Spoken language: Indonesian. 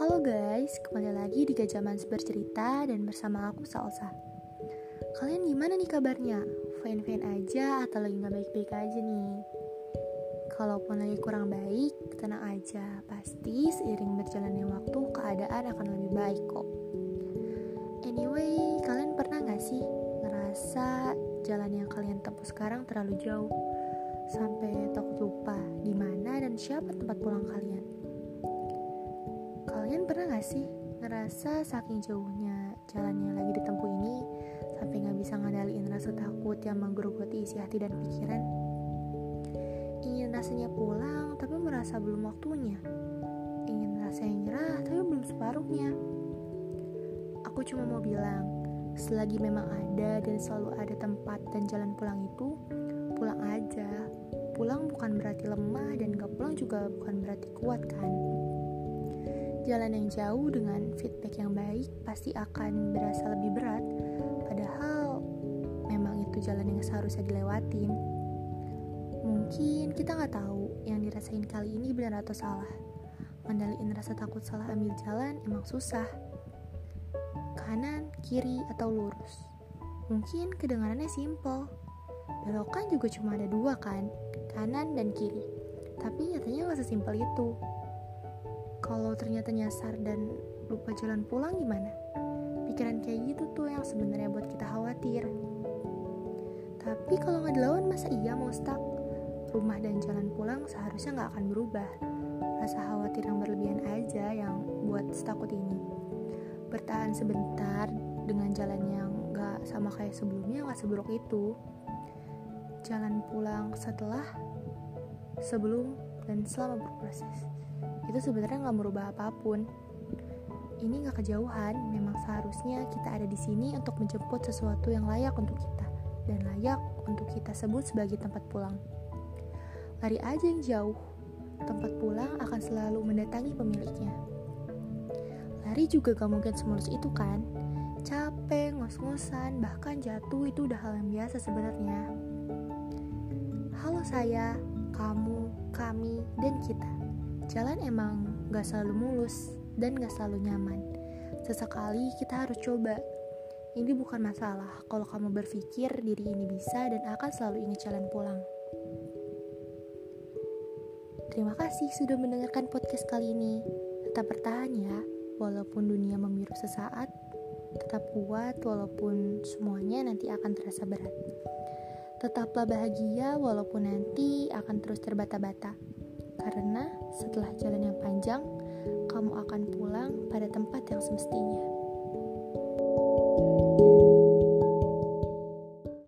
guys, kembali lagi di Gajaman Bercerita dan bersama aku Salsa Kalian gimana nih kabarnya? Fine-fine aja atau lagi gak baik-baik aja nih? Kalaupun lagi kurang baik, tenang aja Pasti seiring berjalannya waktu, keadaan akan lebih baik kok Anyway, kalian pernah gak sih ngerasa jalan yang kalian tempuh sekarang terlalu jauh? Sampai takut lupa di mana dan siapa tempat pulang kalian? Kalian pernah gak sih ngerasa saking jauhnya jalan yang lagi ditempuh ini sampai gak bisa ngadaliin rasa takut yang menggerogoti isi hati dan pikiran? Ingin rasanya pulang tapi merasa belum waktunya. Ingin rasanya nyerah tapi belum separuhnya. Aku cuma mau bilang, selagi memang ada dan selalu ada tempat dan jalan pulang itu, pulang aja. Pulang bukan berarti lemah dan gak pulang juga bukan berarti kuat kan? Jalan yang jauh dengan feedback yang baik pasti akan berasa lebih berat, padahal memang itu jalan yang seharusnya dilewatin. Mungkin kita nggak tahu yang dirasain kali ini benar atau salah. Mandaliin rasa takut salah ambil jalan emang susah. Kanan, kiri, atau lurus. Mungkin kedengarannya simple. Belokan juga cuma ada dua kan, kanan dan kiri. Tapi nyatanya gak sesimpel itu kalau ternyata nyasar dan lupa jalan pulang gimana? Pikiran kayak gitu tuh yang sebenarnya buat kita khawatir. Tapi kalau nggak dilawan masa iya mau stuck? Rumah dan jalan pulang seharusnya nggak akan berubah. Rasa khawatir yang berlebihan aja yang buat takut ini. Bertahan sebentar dengan jalan yang nggak sama kayak sebelumnya nggak seburuk itu. Jalan pulang setelah, sebelum, dan selama berproses itu sebenarnya nggak merubah apa pun. Ini nggak kejauhan, memang seharusnya kita ada di sini untuk menjemput sesuatu yang layak untuk kita dan layak untuk kita sebut sebagai tempat pulang. Lari aja yang jauh, tempat pulang akan selalu mendatangi pemiliknya. Lari juga gak mungkin semulus itu kan? Capek, ngos-ngosan, bahkan jatuh itu udah hal yang biasa sebenarnya. Halo saya, kamu, kami, dan kita. Jalan emang gak selalu mulus dan gak selalu nyaman. Sesekali kita harus coba. Ini bukan masalah kalau kamu berpikir diri ini bisa dan akan selalu ingat jalan pulang. Terima kasih sudah mendengarkan podcast kali ini. Tetap bertahan ya, walaupun dunia memiru sesaat. Tetap kuat walaupun semuanya nanti akan terasa berat. Tetaplah bahagia walaupun nanti akan terus terbata-bata. Karena setelah jalan yang panjang, kamu akan pulang pada tempat yang semestinya. thank you